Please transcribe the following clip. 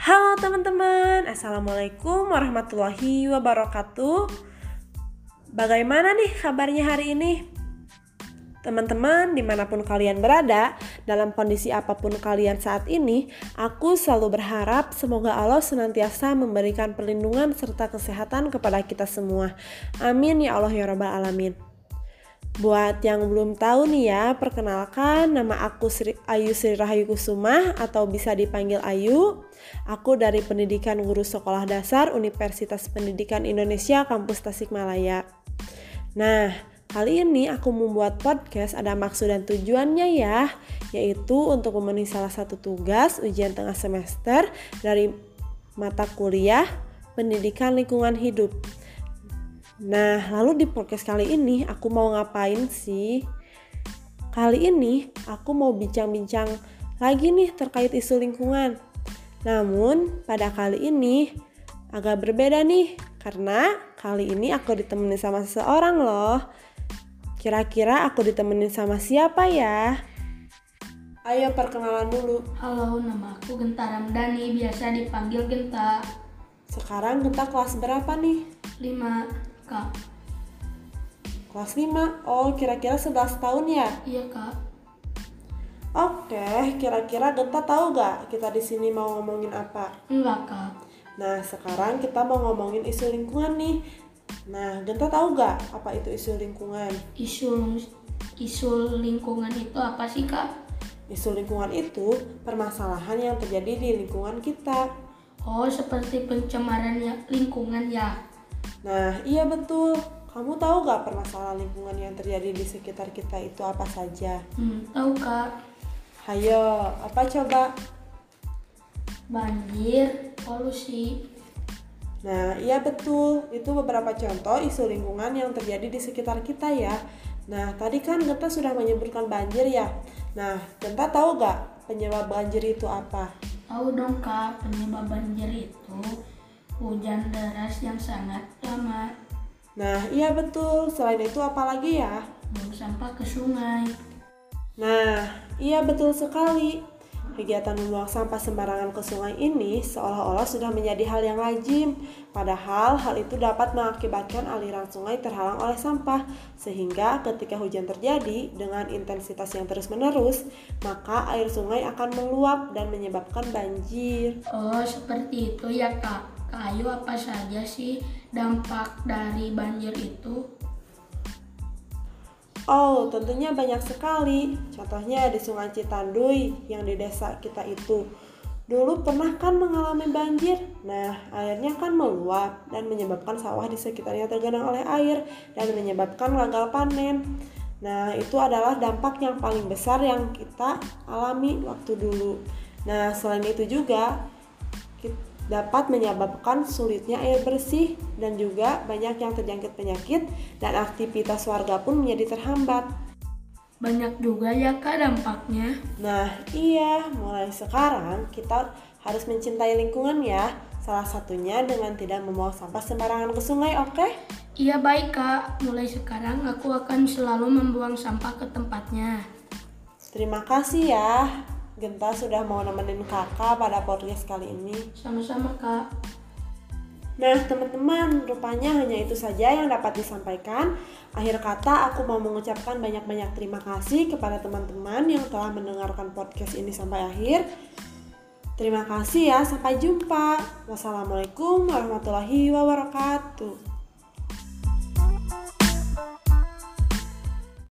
Halo teman-teman, Assalamualaikum warahmatullahi wabarakatuh Bagaimana nih kabarnya hari ini? Teman-teman, di mana pun kalian berada, dalam kondisi apa pun kalian saat ini, aku selalu berharap semoga Allah senantiasa memberikan perlindungan serta kesehatan kepada kita semua. Amin ya Allah ya Rabbal Alamin. Buat yang belum tahu nih ya, perkenalkan nama aku Sri, Ayu Sri Rahayu Kusuma atau bisa dipanggil Ayu. Aku dari Pendidikan Guru Sekolah Dasar Universitas Pendidikan Indonesia Kampus Tasikmalaya. Nah, kali ini aku membuat podcast ada maksud dan tujuannya ya, yaitu untuk memenuhi salah satu tugas ujian tengah semester dari mata kuliah Pendidikan Lingkungan Hidup. Nah, lalu di podcast kali ini aku mau ngapain sih? Kali ini aku mau bincang-bincang lagi nih terkait isu lingkungan. Namun, pada kali ini agak berbeda nih karena kali ini aku ditemenin sama seseorang loh. Kira-kira aku ditemenin sama siapa ya? Ayo perkenalan dulu. Halo, nama aku Genta Ramdhani, biasa dipanggil Genta. Sekarang Genta kelas berapa nih? 5 Kak. Kelas 5. Oh, kira-kira 11 tahun ya? Iya, Kak. Oke, kira-kira Genta tahu gak kita di sini mau ngomongin apa? Enggak, Kak. Nah, sekarang kita mau ngomongin isu lingkungan nih. Nah, Genta tahu gak apa itu isu lingkungan? Isu isu lingkungan itu apa sih, Kak? Isu lingkungan itu permasalahan yang terjadi di lingkungan kita. Oh, seperti pencemaran ya, lingkungan ya. Nah, iya betul. Kamu tahu gak permasalahan lingkungan yang terjadi di sekitar kita itu apa saja? Hmm, tahu, Kak. Hayo, apa coba? Banjir, polusi. Nah, iya betul. Itu beberapa contoh isu lingkungan yang terjadi di sekitar kita ya. Nah, tadi kan Genta sudah menyebutkan banjir ya. Nah, Genta tahu gak penyebab banjir itu apa? Tahu dong, Kak. Penyebab banjir itu hujan deras yang sangat lama. Nah, iya betul. Selain itu apa lagi ya? Buang sampah ke sungai. Nah, iya betul sekali. Kegiatan membuang sampah sembarangan ke sungai ini seolah-olah sudah menjadi hal yang lazim, padahal hal itu dapat mengakibatkan aliran sungai terhalang oleh sampah, sehingga ketika hujan terjadi dengan intensitas yang terus-menerus, maka air sungai akan meluap dan menyebabkan banjir. Oh, seperti itu ya, Kak. Kayu apa saja sih dampak dari banjir itu? Oh, tentunya banyak sekali. Contohnya di Sungai Citanduy yang di desa kita itu. Dulu pernah kan mengalami banjir. Nah, airnya kan meluap dan menyebabkan sawah di sekitarnya tergenang oleh air dan menyebabkan gagal panen. Nah, itu adalah dampak yang paling besar yang kita alami waktu dulu. Nah, selain itu juga dapat menyebabkan sulitnya air bersih dan juga banyak yang terjangkit penyakit dan aktivitas warga pun menjadi terhambat. Banyak juga ya kak dampaknya. Nah iya, mulai sekarang kita harus mencintai lingkungan ya. Salah satunya dengan tidak membawa sampah sembarangan ke sungai, oke? Okay? Iya baik kak, mulai sekarang aku akan selalu membuang sampah ke tempatnya. Terima kasih ya. Genta sudah mau nemenin kakak pada podcast kali ini. Sama-sama kak. Nah teman-teman, rupanya hanya itu saja yang dapat disampaikan. Akhir kata aku mau mengucapkan banyak-banyak terima kasih kepada teman-teman yang telah mendengarkan podcast ini sampai akhir. Terima kasih ya, sampai jumpa. Wassalamualaikum warahmatullahi wabarakatuh.